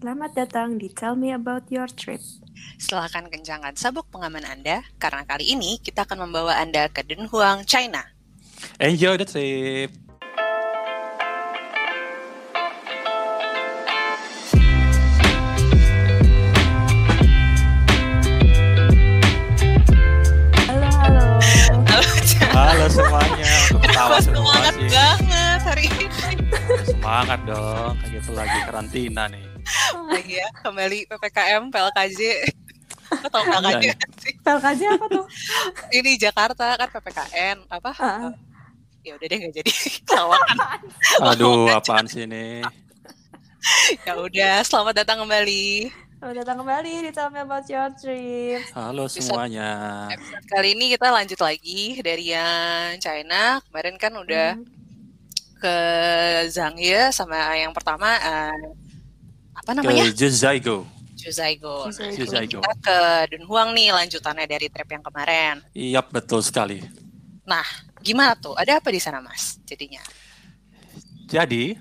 Selamat datang di Tell Me About Your Trip. Silahkan kencangkan sabuk pengaman Anda, karena kali ini kita akan membawa Anda ke Dunhuang, China. Enjoy the trip. Halo, halo. Halo, Halo semuanya. Ketawa semua semangat banget hari ini. Semangat dong. Kayak gitu lagi karantina nih. Lagi ya, kembali PPKM, PLKJ. Lo tau PLKJ Iya. sih? PLKJ apa tuh? Ini Jakarta kan PPKN, apa? Ah. Ya udah deh nggak jadi kelawakan. Aduh, apaan sih ini? ya udah, selamat datang kembali. Selamat datang kembali di Tell Me About Your Trip. Halo semuanya. Episode kali ini kita lanjut lagi dari yang China. Kemarin kan udah Hmm. ke Zhangye sama yang pertama eh, apa namanya? Ke Juzaigo. Juzaigo. Nah, Juzaigo. kita ke Dunhuang nih lanjutannya dari trip yang kemarin. Iya, betul sekali. Gimana tuh? Ada apa di sana, Mas? Jadinya. Jadi,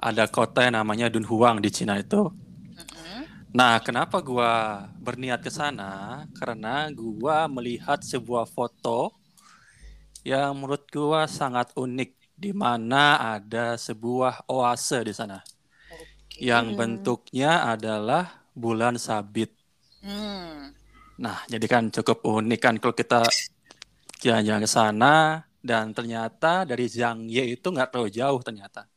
ada kota yang namanya Dunhuang di Cina itu. Mm-mm. Nah, kenapa gua berniat ke sana? Karena gua melihat sebuah foto yang menurut gua sangat unik di mana ada sebuah oase di sana. Yang Hmm. bentuknya adalah bulan sabit. Hmm. Nah, jadi kan cukup unik kan kalau kita jalan-jalan ke sana dan ternyata dari Zhangye itu nggak terlalu jauh ternyata.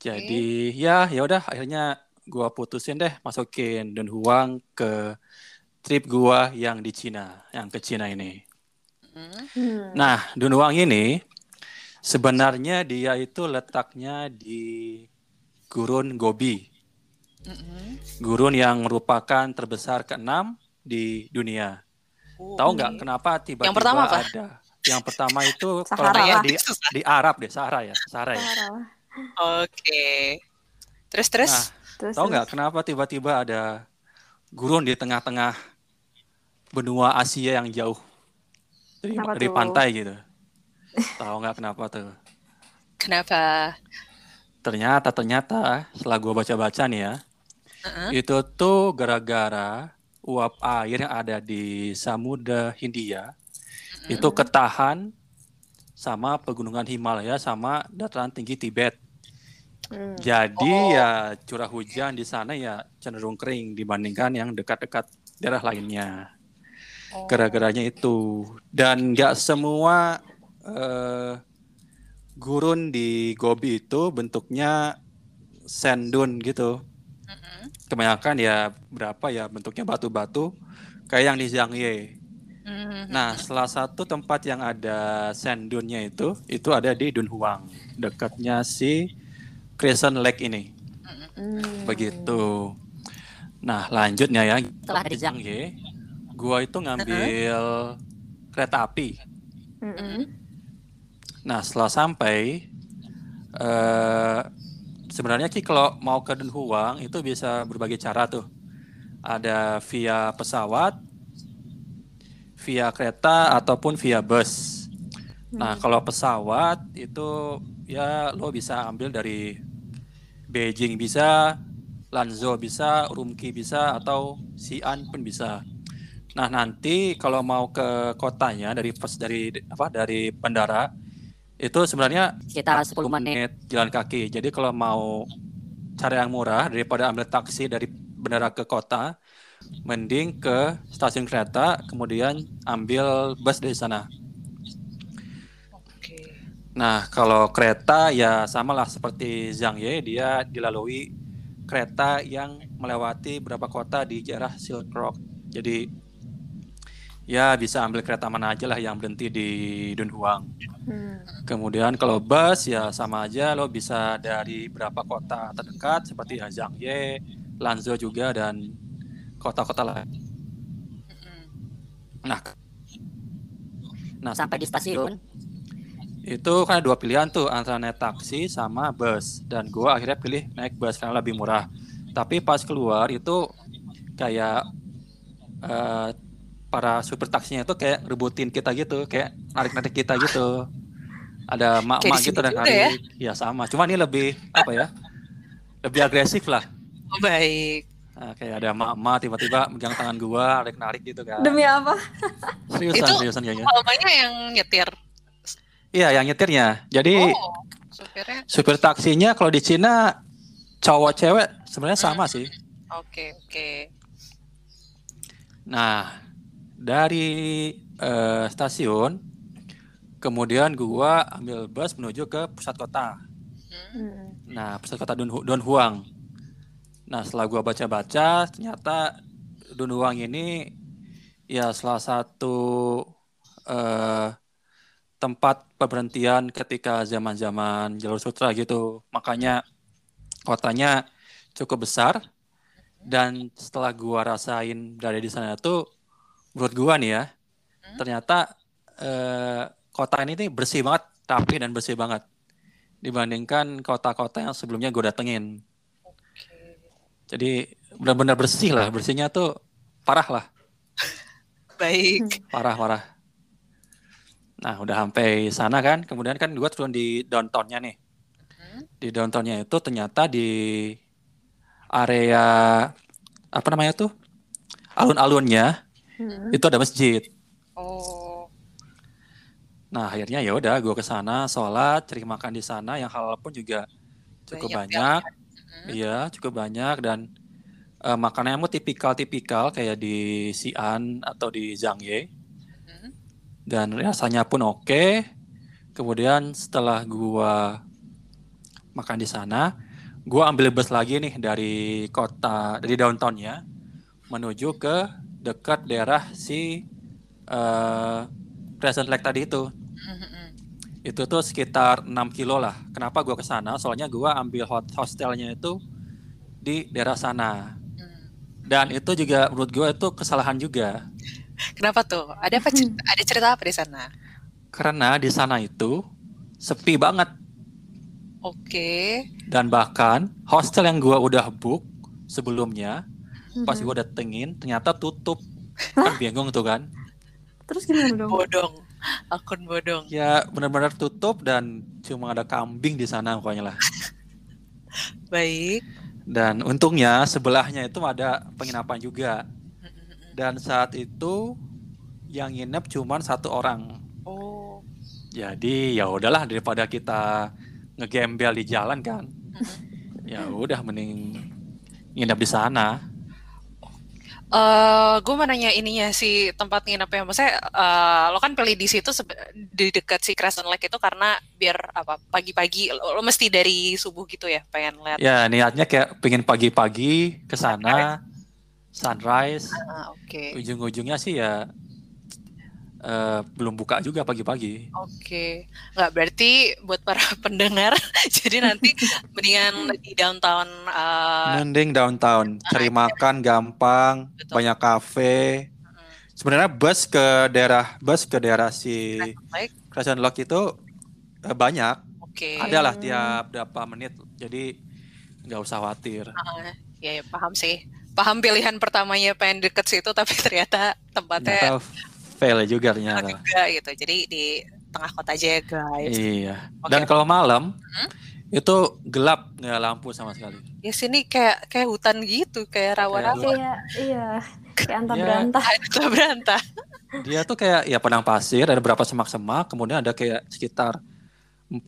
Jadi ya ya udah akhirnya gua putusin deh masukin Dunhuang ke trip gua yang di Cina, yang ke Cina ini. Hmm. Nah, Dunhuang ini sebenarnya dia itu letaknya di Gurun Gobi, gurun yang merupakan terbesar keenam di dunia. Oh, Tahu nggak kenapa tiba-tiba Yang pertama apa? ada? Yang pertama itu kalau Sahara. salah Ya, di di Arab deh, Sahara ya, Sahara ya. Oke. Terus terus. Nah, Terus, tahu nggak kenapa tiba-tiba ada gurun di tengah-tengah benua Asia yang jauh dari, Kenapa dari tuh? pantai gitu? Tahu nggak kenapa tuh? Kenapa? Ternyata ternyata setelah gua baca-baca nih ya, Heeh. itu tuh gara-gara uap air yang ada di Samudra Hindia itu ketahan sama pegunungan Himalaya sama dataran tinggi Tibet. Hmm. Jadi Oh. ya curah hujan di sana ya cenderung kering dibandingkan yang dekat-dekat daerah lainnya. Oh. Gara-garanya itu dan nggak semua eh, gurun di Gobi itu bentuknya sand dune gitu. Kebanyakan ya berapa ya bentuknya batu-batu kayak yang di Zhangye. Mhm. Nah, salah satu tempat yang ada sand dune-nya itu, itu ada di Dunhuang, dekatnya si Crescent Lake ini. Begitu. Nah, lanjutnya ya, setelah di Zhangye, gua itu ngambil kereta api. Hmm. Nah, setelah sampai, eh, sebenarnya Ki kalau mau ke Dunhuang itu bisa berbagai cara tuh. Ada via pesawat, via kereta ataupun via bus. Nah, kalau pesawat itu ya lo bisa ambil dari Beijing bisa, Lanzhou bisa, Urumqi bisa atau Xi'an pun bisa. Nah, nanti kalau mau ke kotanya dari pos dari apa dari bandara itu sebenarnya sekitar 10 menit. jalan kaki. Jadi kalau mau cara yang murah daripada ambil taksi dari bandara ke kota, mending ke stasiun kereta kemudian ambil bus dari sana. Oke. Nah, kalau kereta ya samalah seperti Zhangye, dia dilalui kereta yang melewati beberapa kota di daerah Silk Road. Jadi ya bisa ambil kereta mana aja lah yang berhenti di Dunhuang. Hmm. Kemudian kalau bus ya sama aja lo bisa dari berapa kota terdekat seperti ya Zhangye, Lanzhou juga dan kota-kota lain. Mm-mm. Nah, nah Sampai di stasiun, itu kan ada dua pilihan tuh antara naik taksi sama bus dan gua akhirnya pilih naik bus karena lebih murah tapi pas keluar itu kayak eh, para supir taksinya itu kayak rebutin kita gitu kayak narik-narik kita gitu ada mak-mak gitu dan narik ya sama cuma ini lebih apa ya lebih agresif lah. Oh, baik. Nah, kayak ada emak-emak tiba-tiba megang tangan gua, narik-narik gitu kan. Demi apa? Seriusan, Itu- seriusan kayaknya. Mamanya yang nyetir. Iya, yang nyetirnya. Jadi Oh, supirnya. supir taksinya kalau di Cina cowok cewek sebenarnya sama sih. Oke, oke. Nah, dari eh, stasiun kemudian gua ambil bus menuju ke pusat kota. Hmm. Nah, pusat kota Don, Don Huang. Nah, setelah gua baca-baca, ternyata Don Huang ini ya salah satu eh, tempat pemberhentian ketika zaman-zaman jalur sutra gitu. Makanya kotanya cukup besar dan setelah gua rasain berada di sana tuh menurut gua nih ya, ternyata eh, kota ini nih bersih banget, rapi dan bersih banget dibandingkan kota-kota yang sebelumnya gue datengin. Oke. Jadi benar-benar bersih lah, bersihnya tuh parah lah, Baik. parah-parah. Nah udah sampai sana kan, kemudian kan gue turun di downtownnya nih. Di downtownnya itu ternyata di area apa namanya tuh alun-alunnya Hmm. itu ada masjid. Oh, Nah akhirnya ya udah gue ke sana sholat, cari makan di sana yang halal pun juga cukup Banyak banyak. Iya cukup banyak dan eh, makanannya mau tipikal-tipikal kayak di Xi'an atau di Zhangye. Mhm. Dan rasanya pun oke. Kemudian setelah gua makan di sana, gua ambil bus lagi nih dari kota dari downtownnya menuju ke dekat daerah si eh Crescent Lake tadi itu. Mhm. Itu tuh sekitar 6 kilo lah. Kenapa gua ke sana? Soalnya gua ambil hot hostelnya itu di daerah sana. Hmm. Dan itu juga menurut gua itu kesalahan juga. Kenapa tuh? Ada apa? cer- Ada cerita apa di sana? Karena di sana itu sepi banget. Oke. Dan bahkan hostel yang gua udah book sebelumnya, pas gua datengin ternyata tutup. Kan bingung tuh kan. Terus gimana dong? Bodong. Akun bodong. Ya benar-benar tutup dan cuma ada kambing di sana pokoknya lah. Baik. Dan untungnya sebelahnya itu ada penginapan juga. Dan saat itu yang nginep cuma satu orang. Oh. Jadi ya udahlah daripada kita ngegembel di jalan kan. Ya udah mending nginep di sana. Eh, gue mau nanya ininya si tempat nginepnya. Maksudnya eh, lo kan pilih di situ di dekat si Crescent Lake itu karena biar apa pagi-pagi lo, lo mesti dari subuh gitu ya pengen lihat. Ya niatnya kayak pengen pagi-pagi ke sana, sunrise. Ah, Oke. Ujung-ujungnya sih ya eh, belum buka juga pagi-pagi. Oke, nggak berarti buat para pendengar, jadi nanti mendingan di downtown uh, Mending downtown, cari makan gampang, Betul. banyak kafe. Sebenarnya bus ke daerah bus ke daerah si. Crescent Lake itu eh, banyak, Oke, ada lah tiap berapa menit. Jadi nggak usah khawatir. Ah, ya, ya paham sih. Paham pilihan pertamanya pengen deket situ, tapi ternyata tempatnya Ternyata fail juga ternyata. juga gitu. Jadi di tengah kota aja ya guys. Iya. Oke. Dan kalau malam Hmm? itu gelap nggak lampu sama sekali. Ya sini kayak kayak hutan gitu, kayak apa? Kayak iya, kayak antah Ya. berantah. Ada berantah. Dia tuh kayak ya padang pasir, ada beberapa semak-semak, kemudian ada kayak sekitar 4-5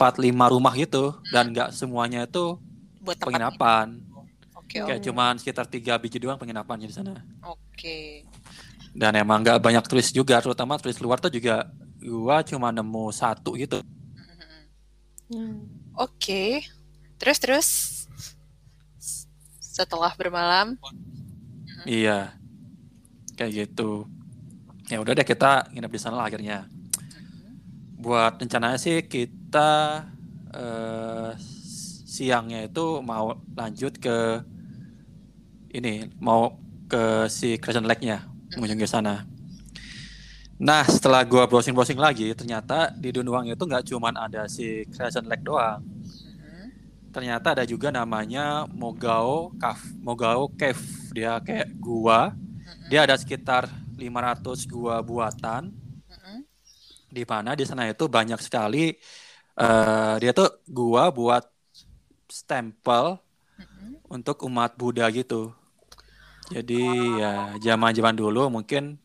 rumah gitu dan nggak semuanya itu Buat penginapan. Oke, Kayak oke. cuman sekitar tiga biji doang penginapannya di sana. Oke. Dan emang nggak banyak turis juga, terutama turis luar tuh juga gua cuma nemu satu gitu. Hmm. Oke. Terus terus setelah bermalam, Iya. Kayak gitu. Ya udah deh kita nginep di sana lah akhirnya. Buat rencananya sih kita eh, siangnya itu mau lanjut ke ini, mau ke si Crescent Lake-nya, mengunjungi ke sana. Nah, setelah gua browsing-browsing lagi, ternyata di Dunhuang itu nggak cuman ada si Crescent Lake doang. Mhm. Ternyata ada juga namanya Mogao Cave. Mogao Cave. Dia kayak gua. Dia ada sekitar 500 gua buatan Mhm. di mana di sana itu banyak sekali eh dia tuh gua buat stempel Mhm. untuk umat Buddha gitu. Jadi ya zaman-zaman dulu mungkin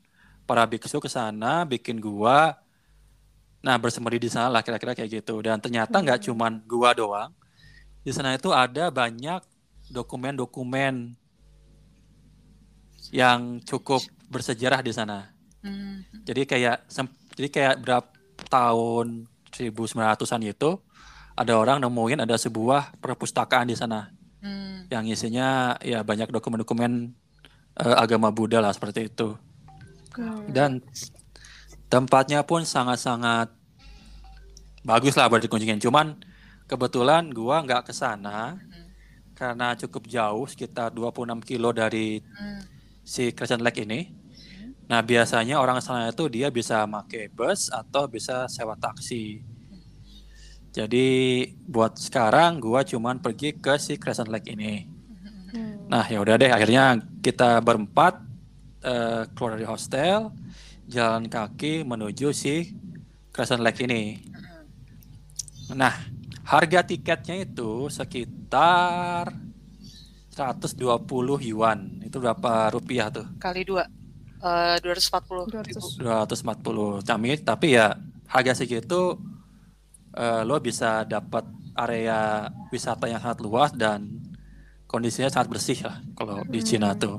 para biksu ke sana bikin gua nah bersemedi di sana lah kira-kira kayak gitu. Dan ternyata nggak cuman gua doang. Di sana itu ada banyak dokumen-dokumen yang cukup bersejarah di sana. Hmm. jadi kayak jadi kayak berapa tahun 1900-an itu ada orang nemuin ada sebuah perpustakaan di sana. Hmm. yang isinya ya banyak dokumen-dokumen eh, agama Buddha lah seperti itu Hmm. dan tempatnya pun sangat-sangat bagus lah buat dikunjungin. Cuman kebetulan gua nggak ke sana karena cukup jauh sekitar 26 kilo dari Hmm. si Crescent Lake ini. Nah biasanya orang sana itu dia bisa pakai bus atau bisa sewa taksi. Jadi buat sekarang gua cuman pergi ke si Crescent Lake ini. Hmm. Nah ya udah deh akhirnya kita berempat eh, keluar dari hostel, jalan kaki menuju si Crescent Lake ini. Nah harga tiketnya itu sekitar 120 yuan. Itu berapa rupiah tuh? Kali dua. Eh, 240 ribu. 200. 240. Tapi tapi ya harga segitu eh, lo bisa dapat area wisata yang sangat luas dan kondisinya sangat bersih lah kalau di Cina tuh.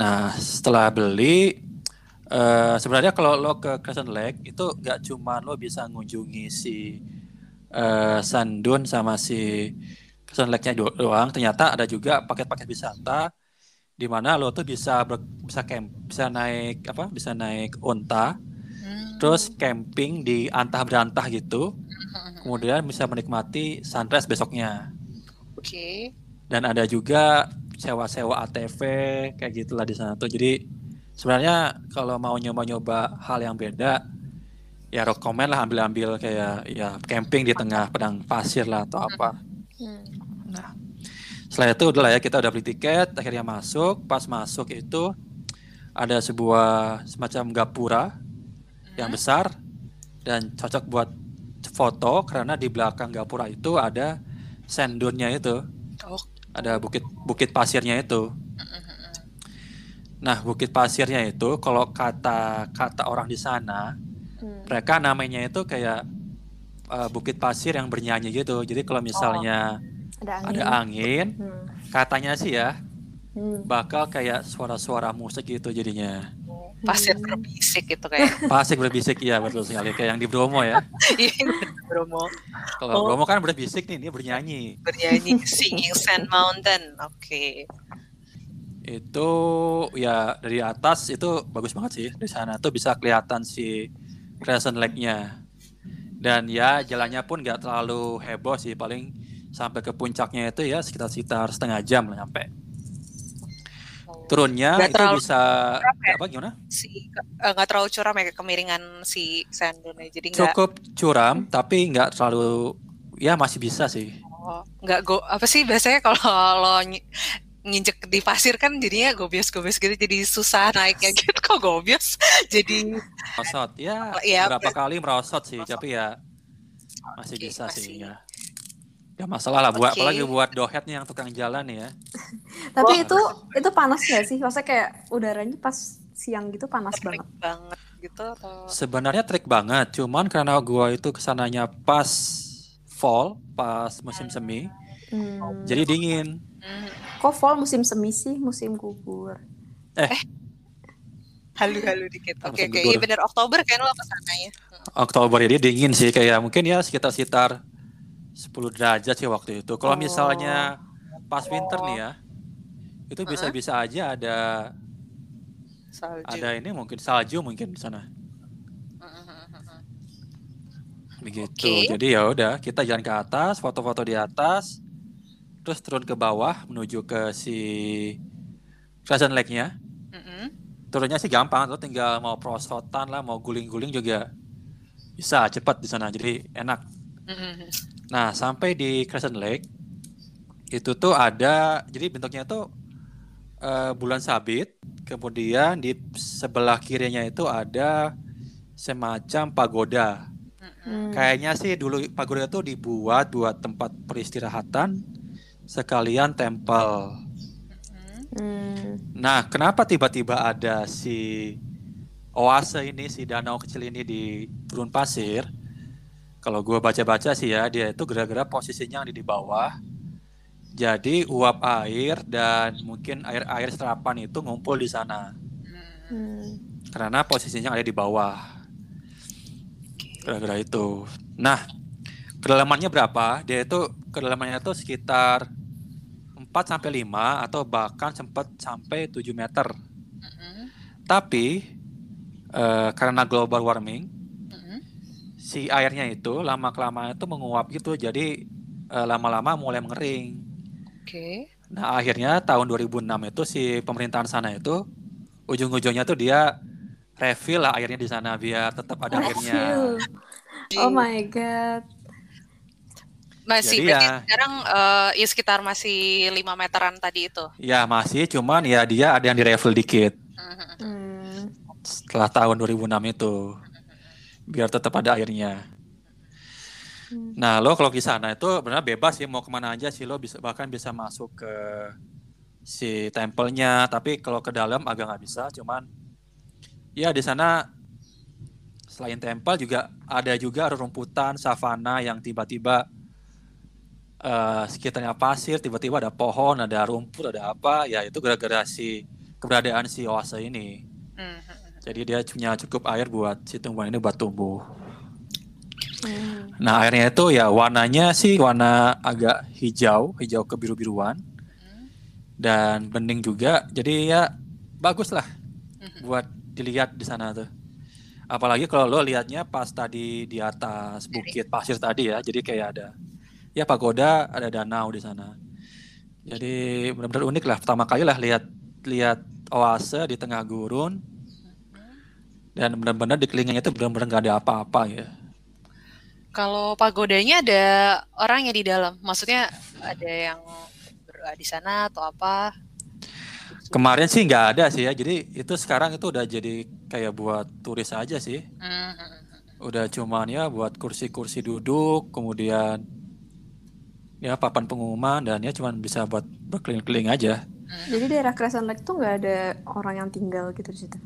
Nah setelah beli eh, sebenarnya kalau lo ke Crescent Lake itu nggak cuma lo bisa ngunjungi si eh, Sandun sama si Crescent Lake-nya do- doang, ternyata ada juga paket-paket wisata di mana lo tuh bisa ber- bisa camp, bisa naik apa? Bisa naik unta, Hmm. terus camping di antah berantah gitu. Kemudian bisa menikmati sunrise besoknya. Oke. Dan ada juga sewa-sewa ATV kayak gitulah di sana tuh. Jadi sebenarnya kalau mau nyoba-nyoba hal yang beda ya rekomen lah ambil-ambil kayak ya camping di tengah padang pasir lah atau apa. Hmm. Nah, setelah itu udah lah ya kita udah beli tiket, akhirnya masuk. Pas masuk itu ada sebuah semacam gapura yang besar dan cocok buat foto karena di belakang gapura itu ada sendunnya itu, Oh. ada bukit bukit pasirnya itu. Nah, bukit pasirnya itu kalau kata kata orang di sana, Hmm. mereka namanya itu kayak eh, bukit pasir yang bernyanyi gitu. Jadi kalau misalnya Ada angin. ada angin, Hmm. katanya sih ya Hmm. bakal kayak suara-suara musik gitu jadinya. Pasir Hmm. berbisik gitu kayak. Pasik berbisik ya betul sekali kayak yang di Bromo ya. Iya, Bromo Kalau Oh. Bromo kan berbisik nih, ini bernyanyi. bernyanyi Singing Sand Mountain. Oke. Itu ya dari atas itu bagus banget sih. Di sana tuh bisa kelihatan si Crescent Lake-nya. Dan ya jalannya pun nggak terlalu heboh sih, paling sampai ke puncaknya itu ya sekitar-sekitar setengah jam lah nyampe. Turunnya Nggak itu terlalu bisa ya? apa gimana? Si nggak terlalu curam ya kemiringan si sandunnya. Jadi nggak Cukup curam tapi nggak terlalu ya masih bisa sih. oh, nggak go apa sih biasanya kalau lo nginjek di pasir kan jadinya gobios-gobios gitu jadi susah naiknya gitu kok gobios jadi merosot ya Iya, berapa kali merosot sih tapi ya masih Oke, bisa masih. sih ya ya masalah lah buat Oke. apalagi buat dohet nih yang tukang jalan ya. Tapi itu itu panas nggak sih? Maksudnya kayak udaranya pas siang gitu panas trik banget. banget gitu atau? Sebenarnya trik banget cuman karena gua itu ke sananya pas fall pas musim semi Hmm. jadi dingin. Hmm, Kok fall musim semi sih, musim gugur. halu-halu dikit. Oke musim oke gugur. iya bener. Oktober kan lo ke sana ya? Oktober jadi dingin sih. Kayak mungkin ya sekitar sekitar 10 derajat sih waktu itu. Kalau Oh. misalnya pas winter nih ya itu bisa-bisa aja ada salju. ada ini mungkin salju mungkin di sana. Begitu. Oke. jadi ya udah kita jalan ke atas foto-foto di atas terus turun ke bawah menuju ke si Crescent Lake-nya. Turunnya sih gampang lo tinggal mau prosotan lah mau guling-guling juga bisa cepat di sana. Jadi enak Mm-mm. nah sampai di Crescent Lake itu tuh ada jadi bentuknya tuh eh, bulan sabit kemudian di sebelah kirinya itu ada semacam pagoda Hmm. Kayaknya sih dulu pagoda itu dibuat buat tempat peristirahatan, sekalian tempel. Hmm. Nah, kenapa tiba-tiba ada si oase ini, si danau kecil ini di gurun pasir? Kalau gue baca-baca sih ya, dia itu gara-gara posisinya ada di bawah. Jadi uap air dan mungkin air-air serapan itu ngumpul di sana. Hmm. Karena posisinya ada di bawah. Gara-gara itu. Nah, kedalamannya berapa? Dia itu kedalamannya itu sekitar 4 sampai 5 atau bahkan sempat sampai 7 meter. Tapi eh, karena global warming, si airnya itu lama kelamaan itu menguap gitu. Jadi eh, lama-lama mulai mengering. Oke. Nah, akhirnya tahun 2006 itu si pemerintahan sana itu ujung-ujungnya tuh dia refill lah airnya di sana biar tetap ada airnya. Refill. Oh my god. Masih Jadi ya- sekarang eh, ya sekitar masih 5 meteran tadi itu. Ya masih, cuman ya dia ada yang direfill dikit Mhm. Hmm. setelah tahun 2006 itu biar tetap ada airnya. Hmm. Nah lo kalau di sana itu benar bebas sih mau ke mana aja sih lo bisa bahkan bisa masuk ke si tempelnya tapi kalau ke dalam agak nggak bisa cuman ya di sana selain tempel juga ada juga rumputan savana yang tiba-tiba eh, sekitarnya pasir tiba-tiba ada pohon ada rumput ada apa ya itu gara-gara si keberadaan si oase ini Mhm. Jadi dia punya cukup air buat si tumbuhan ini buat tumbuh Hmm. Nah airnya itu ya warnanya sih warna agak hijau, hijau kebiru-biruan dan bening juga. Jadi ya bagus lah buat dilihat di sana tuh. Apalagi kalau lo lihatnya pas tadi di atas bukit pasir tadi ya, jadi kayak ada ya pagoda, ada danau di sana. Jadi benar-benar unik lah. Pertama kali lah lihat lihat oase di tengah gurun dan benar-benar di kelilingnya itu benar-benar nggak ada apa-apa ya. Kalau pagodanya ada orangnya di dalam. Maksudnya ada yang berdoa di sana atau apa? Kemarin sih nggak ada sih ya. Jadi itu sekarang itu udah jadi kayak buat turis aja sih. Mhm. Udah cuman ya buat kursi-kursi duduk, kemudian ya papan pengumuman dan ya cuman bisa buat berkeliling-keliling aja. Jadi daerah Crescent Lake tuh nggak ada orang yang tinggal gitu di situ.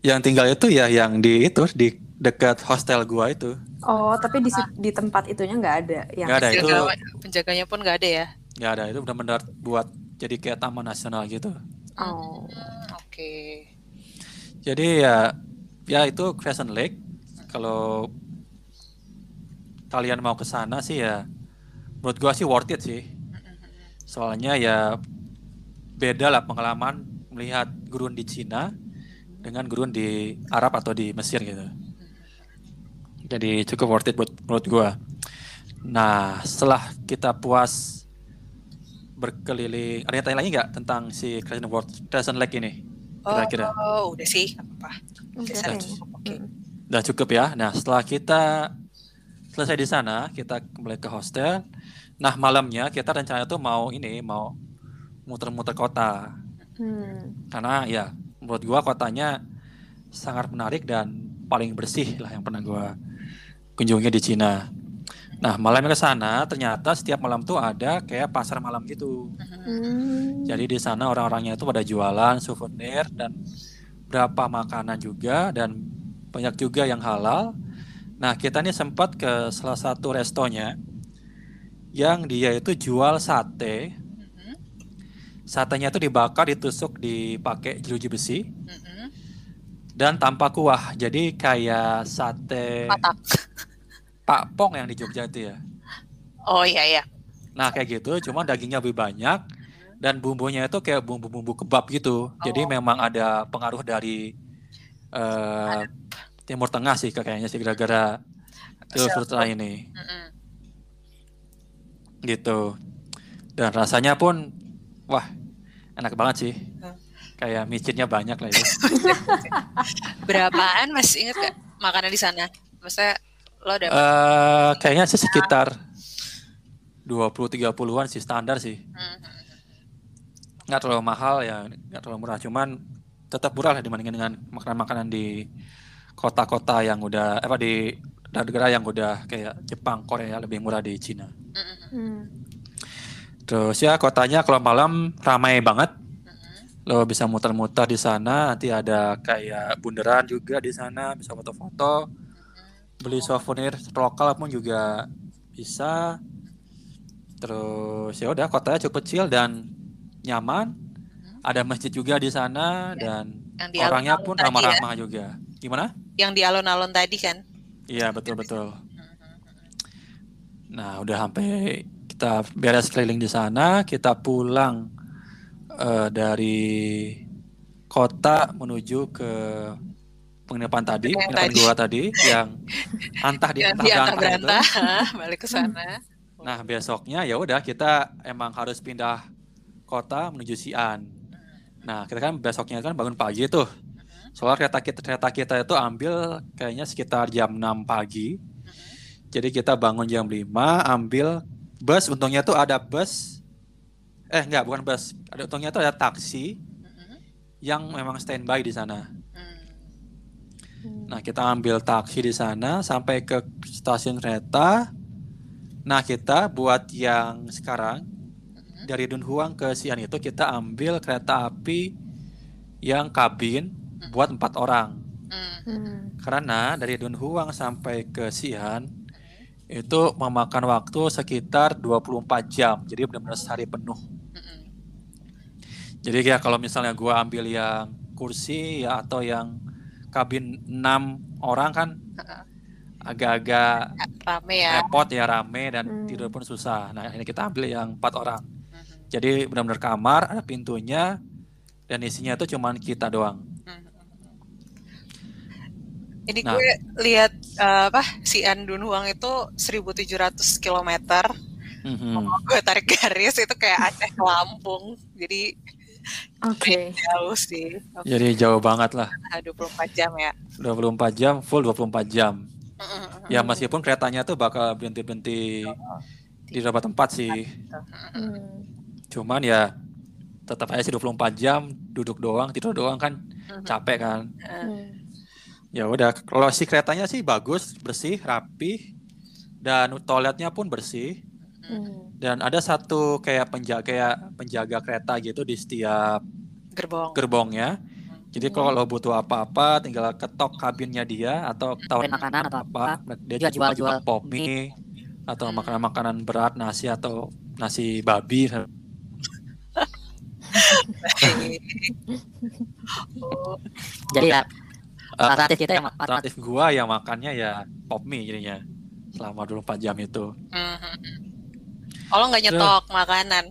Yang tinggal itu ya yang di itu di dekat hostel gua itu. Oh, tapi di di tempat itunya nggak ada yang Nggak ada itu, Penjaga- penjaganya pun nggak ada ya. nggak ada itu benar-benar buat jadi kayak taman nasional gitu. Oh. Hmm, Oke. Jadi ya ya itu Crescent Lake. Kalau kalian mau ke sana sih ya menurut gua sih worth it sih. Soalnya ya beda lah pengalaman melihat gurun di Cina dengan gurun di Arab atau di Mesir gitu. Jadi cukup worth it buat menurut gua. Nah, setelah kita puas berkeliling, ada yang tanya lagi nggak tentang si Crescent, World, Crescent Lake ini? Kira-kira. Oh, udah sih, nggak apa-apa. Udah. Oke. Hmm. Udah cukup ya. Nah, setelah kita selesai di sana, kita kembali ke hostel. Nah, malamnya kita rencana tuh mau ini, mau muter-muter kota. Hmm. Karena ya, menurut gua kotanya sangat menarik dan paling bersih lah yang pernah gua kunjungi di Cina. Nah, malamnya ke sana, ternyata setiap malam tuh ada kayak pasar malam gitu. Hmm. Jadi di sana orang-orangnya itu pada jualan souvenir dan berapa makanan juga dan banyak juga yang halal. Nah, kita nih sempat ke salah satu restonya yang dia itu jual sate. Satenya itu dibakar, ditusuk, dipakai jeruji besi Mhm. dan tanpa kuah. Jadi kayak sate Matak. Pak Pong yang di Jogja itu ya. Oh iya iya. Nah kayak gitu, cuma dagingnya lebih banyak dan bumbunya itu kayak bumbu-bumbu kebab gitu. Jadi Oh. memang ada pengaruh dari eh, Timur Tengah sih kayaknya sih gara-gara Sultra ini Mhm. gitu. Dan rasanya pun wah enak banget sih. Hmm. Kayak micinnya banyak lah itu. Berapaan Mas inget gak makanan di sana? Maksudnya lo ada Eh kayaknya sih sekitar 20-30-an sih standar sih. Mhm. nggak terlalu mahal ya nggak terlalu murah cuman tetap murah lah dibandingkan dengan makanan-makanan di kota-kota yang udah apa di negara yang udah kayak Jepang Korea lebih murah di Cina Mhm. Terus ya kotanya kalau malam ramai banget. Lo bisa muter-muter di sana, nanti ada kayak bundaran juga di sana, bisa foto-foto. Beli souvenir lokal pun juga bisa. Terus ya udah kotanya cukup kecil dan nyaman. Ada masjid juga di sana dan Yang di orangnya alun-alun pun tadi ya. ramah-ramah juga. Gimana? Yang di alun-alun tadi kan. Iya betul betul. Nah udah sampai kita beres keliling di sana, kita pulang eh, dari kota menuju ke penginapan tadi, Yang penginapan tadi. gua tadi yang antah di antah di antah berantah itu. berantah, balik ke sana. Nah besoknya ya udah kita emang harus pindah kota menuju Xi'an. Nah kita kan besoknya kan bangun pagi tuh. Soalnya kereta kita kereta kita itu ambil kayaknya sekitar jam 6 pagi. Jadi kita bangun jam 5, ambil bus. Untungnya tuh ada bus. Eh enggak, bukan bus. Ada untungnya tuh ada taksi yang memang standby di sana. Hmm. Nah, kita ambil taksi di sana sampai ke stasiun kereta. Nah, kita buat yang sekarang dari Dunhuang ke Xi'an itu kita ambil kereta api yang kabin buat empat orang. Hmm. Karena dari Dunhuang sampai ke Xi'an itu memakan waktu sekitar 24 jam. Jadi benar-benar sehari penuh. Hmm. Jadi ya kalau misalnya gua ambil yang kursi ya atau yang kabin 6 orang kan agak-agak Rame ya. repot ya rame dan Hmm. tidur pun susah. Nah ini kita ambil yang empat orang. Jadi benar-benar kamar ada pintunya dan isinya itu cuman kita doang. Ini Nah. gue lihat eh, apa si Andunhuang itu 1700 km. Mhm. Gue tarik garis itu kayak Aceh Lampung. Jadi Oke. jauh sih. Jadi jauh banget lah. Ah, 24 jam ya. 24 jam full 24 jam. Mm-mm. Ya meskipun keretanya tuh bakal berhenti-berhenti di beberapa tempat sih. Hmm. Cuman ya tetap aja sih 24 jam duduk doang, tidur doang kan capek kan. Hmm. Ya udah, kalau si keretanya sih bagus, bersih, rapi, dan toiletnya pun bersih. Hmm. Dan ada satu kayak penjaga kayak penjaga kereta gitu di setiap Gerbong. gerbongnya. Jadi kalau lo butuh apa-apa, tinggal ketok kabinnya dia atau tawarin makanan atau apa. Dia Dia jual jual-jual pop mie atau Hmm. makanan-makanan berat, nasi atau nasi babi. Oh, Jadi ya alternatif kita yang alternatif Alternatif gua yang makannya ya pop mie jadinya selama 24 jam itu. mhm. Oh, lo nggak nyetok makanan?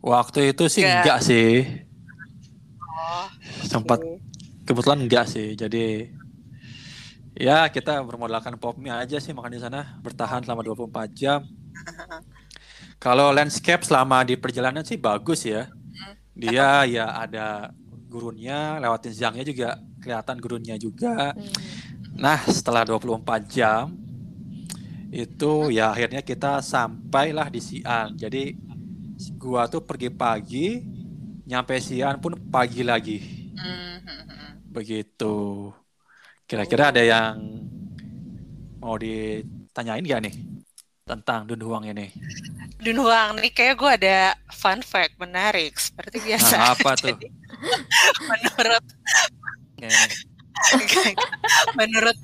Waktu itu sih Nggak. enggak sih. Oh, Sempat kebetulan enggak sih. Jadi ya kita bermodalkan pop mie aja sih makan di sana bertahan selama 24 jam. Kalau landscape selama di perjalanan sih bagus ya. Dia ya ada gurunnya, lewatin siangnya juga kelihatan gurunnya juga. Hmm. Nah, setelah 24 jam itu ya akhirnya kita sampailah di Xi'an. Jadi gua tuh pergi pagi, nyampe Xi'an pun pagi lagi. Mhm. Begitu. Kira-kira ada yang mau ditanyain gak nih tentang Dunhuang ini? Dunhuang nih kayak gue ada fun fact menarik seperti biasa. Nah, apa tuh? Jadi, menurut Menurut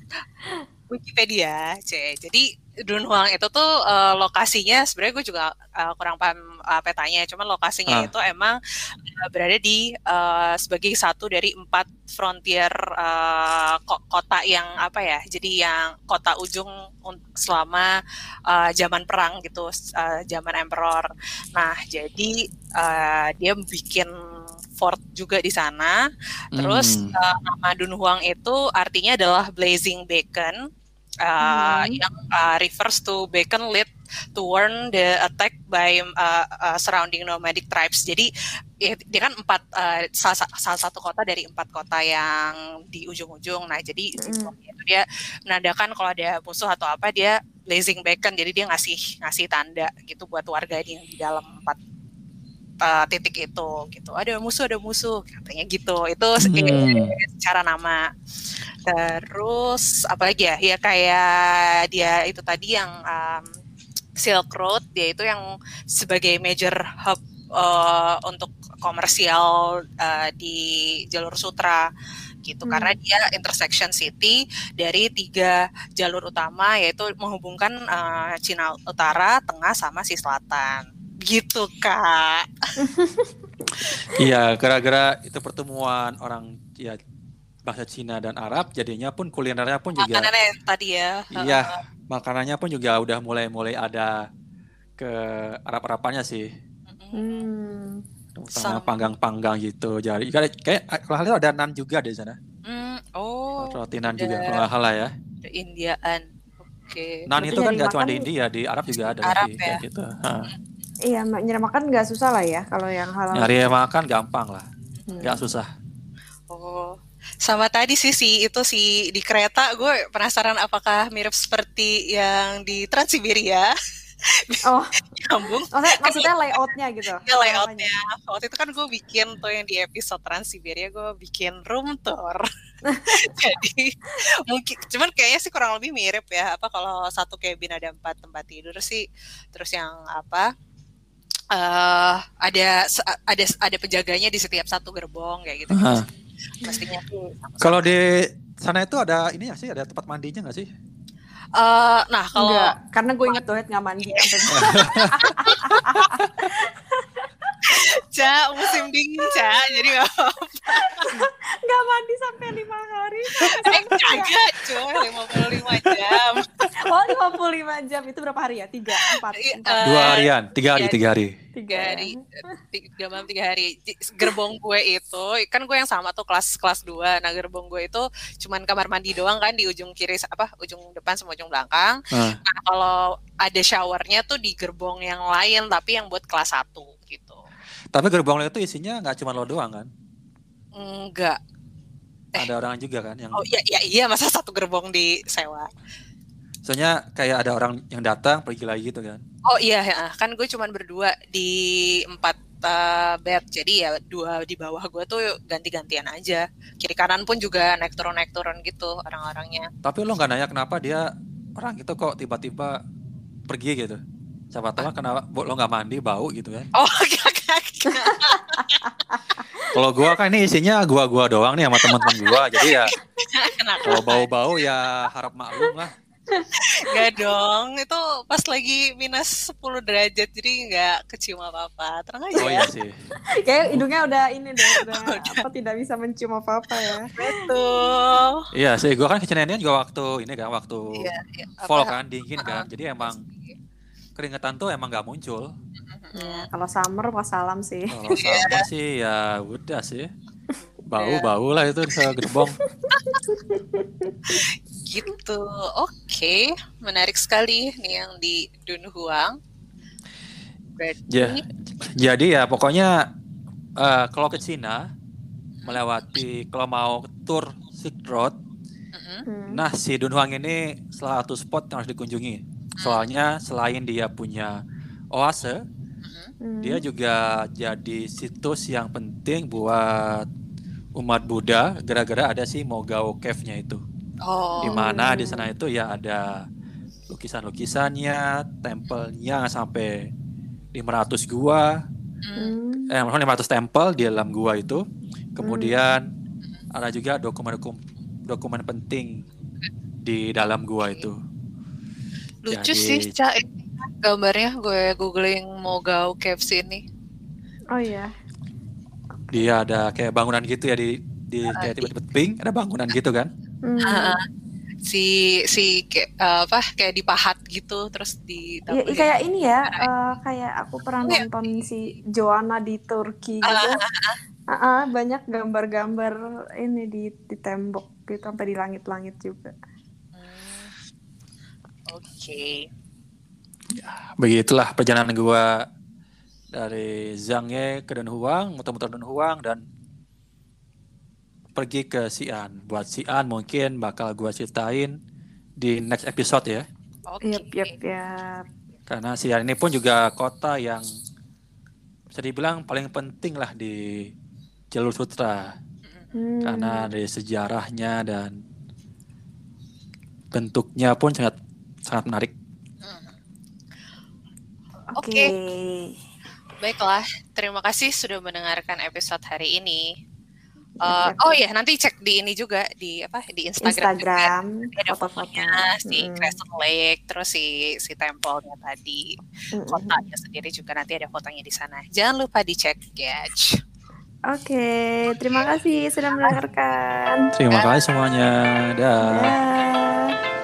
Wikipedia, C. Jadi Dunhuang itu tuh eh, lokasinya sebenarnya gue juga eh, kurang paham eh, petanya, cuman lokasinya Ah. itu emang eh, berada di eh, sebagai satu dari empat frontier eh, ko- kota yang apa ya? Jadi yang kota ujung un- selama eh, zaman perang gitu, eh, zaman emperor. Nah, jadi eh, dia bikin fort juga di sana. Terus Hmm. uh, nama Dunhuang itu artinya adalah blazing beacon, uh, Hmm. yang uh, refers to beacon lit to warn the attack by uh, uh, surrounding nomadic tribes. Jadi ya, dia kan empat uh, salah, sa- salah satu kota dari empat kota yang di ujung-ujung. Nah jadi Hmm. itu dia menandakan kalau ada musuh atau apa dia blazing beacon. Jadi dia ngasih ngasih tanda gitu buat warga yang di dalam empat uh, titik itu gitu. Ada musuh ada musuh katanya gitu. Itu Hmm. secara nama. Terus apalagi ya? Ya kayak dia itu tadi yang um, Silk Road dia itu yang sebagai major hub uh, untuk komersial uh, di jalur sutra gitu. Hmm. karena dia intersection city dari tiga jalur utama yaitu menghubungkan uh, Cina Utara, Tengah sama si Selatan gitu kak. Iya, gara-gara itu pertemuan orang ya bahasa Cina dan Arab, jadinya pun kulinernya pun juga Makanannya tadi ya. iya, makanannya pun juga udah mulai-mulai ada ke Arab-Arapannya sih. Hmm. Sama panggang-panggang gitu. Jadi kayak, kayak ada nan juga di sana. Hmm, oh, Roti nan juga kalau salah ya. Indiaan. Oke. Nan Berarti itu kan nggak cuma di India, di Arab juga ada Arab sih ya. kayak gitu. Hah. Iya, nyari makan nggak susah lah ya kalau yang halal. Nyari makan gampang lah, Hmm. nggak susah. Oh, sama tadi sih si itu si di kereta gue penasaran apakah mirip seperti yang di Trans Siberia Oh, nyambung maksudnya, maksudnya layoutnya gitu. ya layoutnya. Waktu itu kan gue bikin tuh yang di episode Trans Siberia gue bikin room tour. Jadi mungkin cuman kayaknya sih kurang lebih mirip ya. Apa kalau satu cabin ada empat tempat tidur sih. Terus yang apa? Eh ada ada ada penjaganya di setiap satu gerbong kayak gitu. Pastinya tuh sama-sama. Kalau di sana itu ada ini nggak sih, ada tempat mandinya nggak sih? Eh, nah kalau Enggak, karena gue inget doet nggak mandi. sampai- Ca, musim dingin, Ca. Jadi nggak apa-apa. Nggak mandi sampai lima hari. Eh, kagak, coy. 55 jam. Oh, 55 jam itu berapa hari ya? Tiga, empat, Iya, empat, eh, Dua harian, tiga hari, tiga hari. tiga Tiga hari. Tiga malam, tiga hari. Gerbong gue itu, kan gue yang sama tuh kelas kelas 2. Nah, gerbong gue itu cuman kamar mandi doang kan di ujung kiri, apa, ujung depan sama ujung belakang. Nah, Nah, kalau ada showernya tuh di gerbong yang lain, tapi yang buat kelas 1 gitu. Tapi gerbong lo itu isinya nggak cuma lo doang kan? Enggak. Eh. Ada orang juga kan yang Oh iya, iya, iya. Masa satu gerbong disewa? soalnya kayak ada orang yang datang pergi lagi gitu kan. Oh iya, ya. kan gue cuman berdua di empat uh, bed, jadi ya dua di bawah gue tuh ganti-gantian aja. Kiri kanan pun juga naik turun naik turun gitu orang-orangnya. Tapi lo nggak nanya kenapa dia orang itu kok tiba-tiba pergi gitu. Siapa tahu kenapa lo nggak mandi bau gitu kan. Oh. Kalau gua kan ini isinya gua-gua doang nih sama teman-teman gua. Jadi ya Kenapa? kalau bau-bau ya harap maklum lah. Gak dong, itu pas lagi minus 10 derajat, jadi nggak kecium apa-apa. Tenang aja. Oh iya sih. Kayak hidungnya udah ini deh, udah apa tidak bisa mencium apa-apa ya. Betul. Iya sih, gua kan kecenennya juga waktu ini kan waktu Iya, iya. fall kan dingin kan. Jadi emang keringetan tuh emang nggak muncul. Ya, kalau summer wassalam sih. Kalau sama sih ya udah sih. Bau-bau lah itu di gerbong. Gitu. Oke, menarik sekali nih yang di Dunhuang. Berarti Ja, jadi ya pokoknya eh, kalau ke Cina melewati kalau mau tur Silk Road, Mm-mm. Hmm. nah si Dunhuang ini salah satu spot yang harus dikunjungi. Soalnya selain dia punya oase, Hmm. dia juga jadi situs yang penting buat umat Buddha gara-gara ada si Mogao Cave-nya itu. Oh, Di mana di sana itu ya ada lukisan-lukisannya, tempelnya sampai 500 gua, Hmm. eh maksudnya 500 tempel di dalam gua itu. Kemudian ada juga dokumen-dokumen dokumen penting di dalam gua itu. lucu Jadi- sih, Ca. Gambarnya gue googling Mogao Caves ini. Oh iya. Dia ada kayak bangunan gitu ya di di kayak tiba-tiba pink ada bangunan gitu kan. Hmm. Ah, si si kayak apa kayak dipahat gitu terus di Iya, iya, kayak ini ya, eh, kayak aku pernah nonton si Joanna di Turki gitu. Ah, ah, banyak gambar-gambar ini di di tembok gitu sampai di langit-langit juga. Hmm. Oke. Begitulah perjalanan gua dari Zhangye ke Dunhuang, muter-muter Dunhuang dan pergi ke Xi'an. Buat Xi'an mungkin bakal gua ceritain di next episode ya. Oke. Yap, yap, yap. Karena Xi'an ini pun juga kota yang bisa dibilang paling penting lah di jalur sutra Hmm. karena dari sejarahnya dan bentuknya pun sangat sangat menarik. Oke. Baiklah, terima kasih sudah mendengarkan episode hari ini. Uh, oh ya, nanti cek di ini juga di apa di Instagram. juga. Instagram, Nanti ada foto-foto. fotonya si Mm-mm. Crescent Lake, terus si si temple-nya tadi, Mm-mm. kotanya sendiri juga nanti ada fotonya di sana. Jangan lupa dicek, Gage. Oke, terima kasih sudah mendengarkan. Terima kasih semuanya. Dah. Dah.